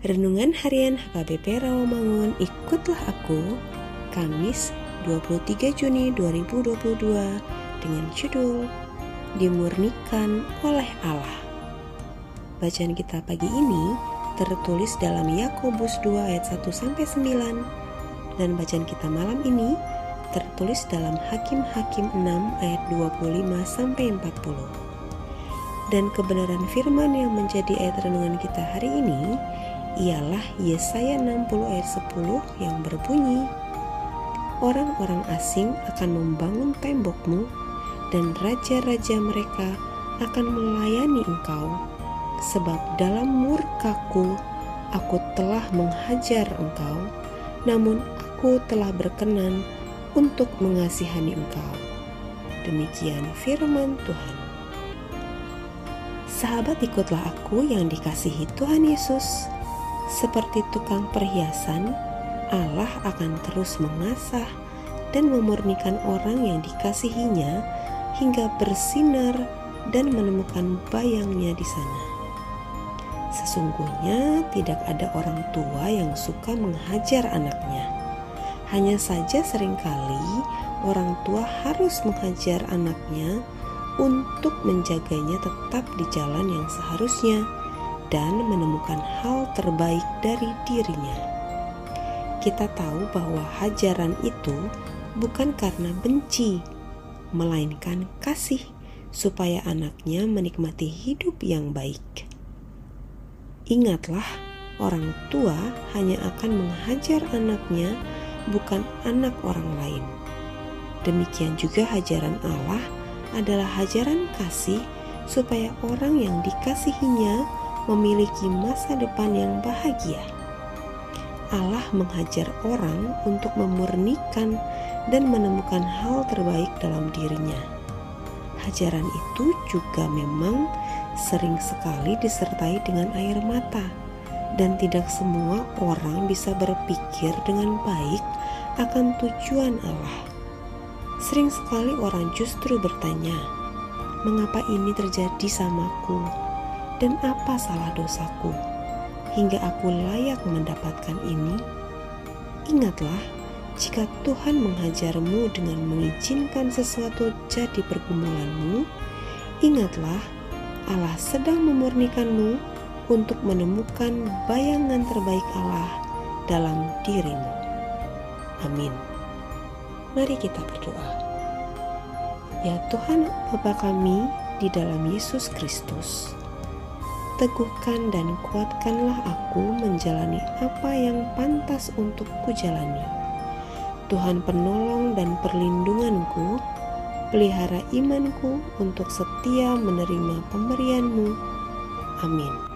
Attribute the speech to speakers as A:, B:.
A: Renungan Harian HKBP Rawamangun Ikutlah Aku Kamis 23 Juni 2022 dengan judul Dimurnikan oleh Allah. Bacaan kita pagi ini tertulis dalam Yakobus 2 ayat 1 sampai 9 dan bacaan kita malam ini tertulis dalam Hakim-Hakim 6 ayat 25 sampai 40 dan kebenaran firman yang menjadi ayat renungan kita hari ini ialah Yesaya 60 ayat 10 yang berbunyi Orang-orang asing akan membangun tembokmu dan raja-raja mereka akan melayani engkau sebab dalam murkaku aku telah menghajar engkau namun aku telah berkenan untuk mengasihani engkau. Demikian firman Tuhan. Sahabat ikutlah aku yang dikasihi Tuhan Yesus seperti tukang perhiasan, Allah akan terus mengasah dan memurnikan orang yang dikasihinya hingga bersinar dan menemukan bayangnya di sana. Sesungguhnya tidak ada orang tua yang suka menghajar anaknya. Hanya saja sering kali orang tua harus menghajar anaknya untuk menjaganya tetap di jalan yang seharusnya dan menemukan hal terbaik dari dirinya. Kita tahu bahwa hajaran itu bukan karena benci, melainkan kasih, supaya anaknya menikmati hidup yang baik. Ingatlah, orang tua hanya akan menghajar anaknya, bukan anak orang lain. Demikian juga hajaran Allah adalah hajaran kasih, supaya orang yang dikasihinya memiliki masa depan yang bahagia. Allah menghajar orang untuk memurnikan dan menemukan hal terbaik dalam dirinya. Hajaran itu juga memang sering sekali disertai dengan air mata, dan tidak semua orang bisa berpikir dengan baik akan tujuan Allah. Sering sekali orang justru bertanya, "Mengapa ini terjadi samaku?" Dan apa salah dosaku hingga aku layak mendapatkan ini? Ingatlah, jika Tuhan menghajarmu dengan mengizinkan sesuatu jadi pergumulanmu, ingatlah Allah sedang memurnikanmu untuk menemukan bayangan terbaik Allah dalam dirimu. Amin. Mari kita berdoa. Ya Tuhan Bapa kami di dalam Yesus Kristus, teguhkan dan kuatkanlah aku menjalani apa yang pantas untuk kujalani. Tuhan penolong dan perlindunganku, pelihara imanku untuk setia menerima pemberianmu. Amin.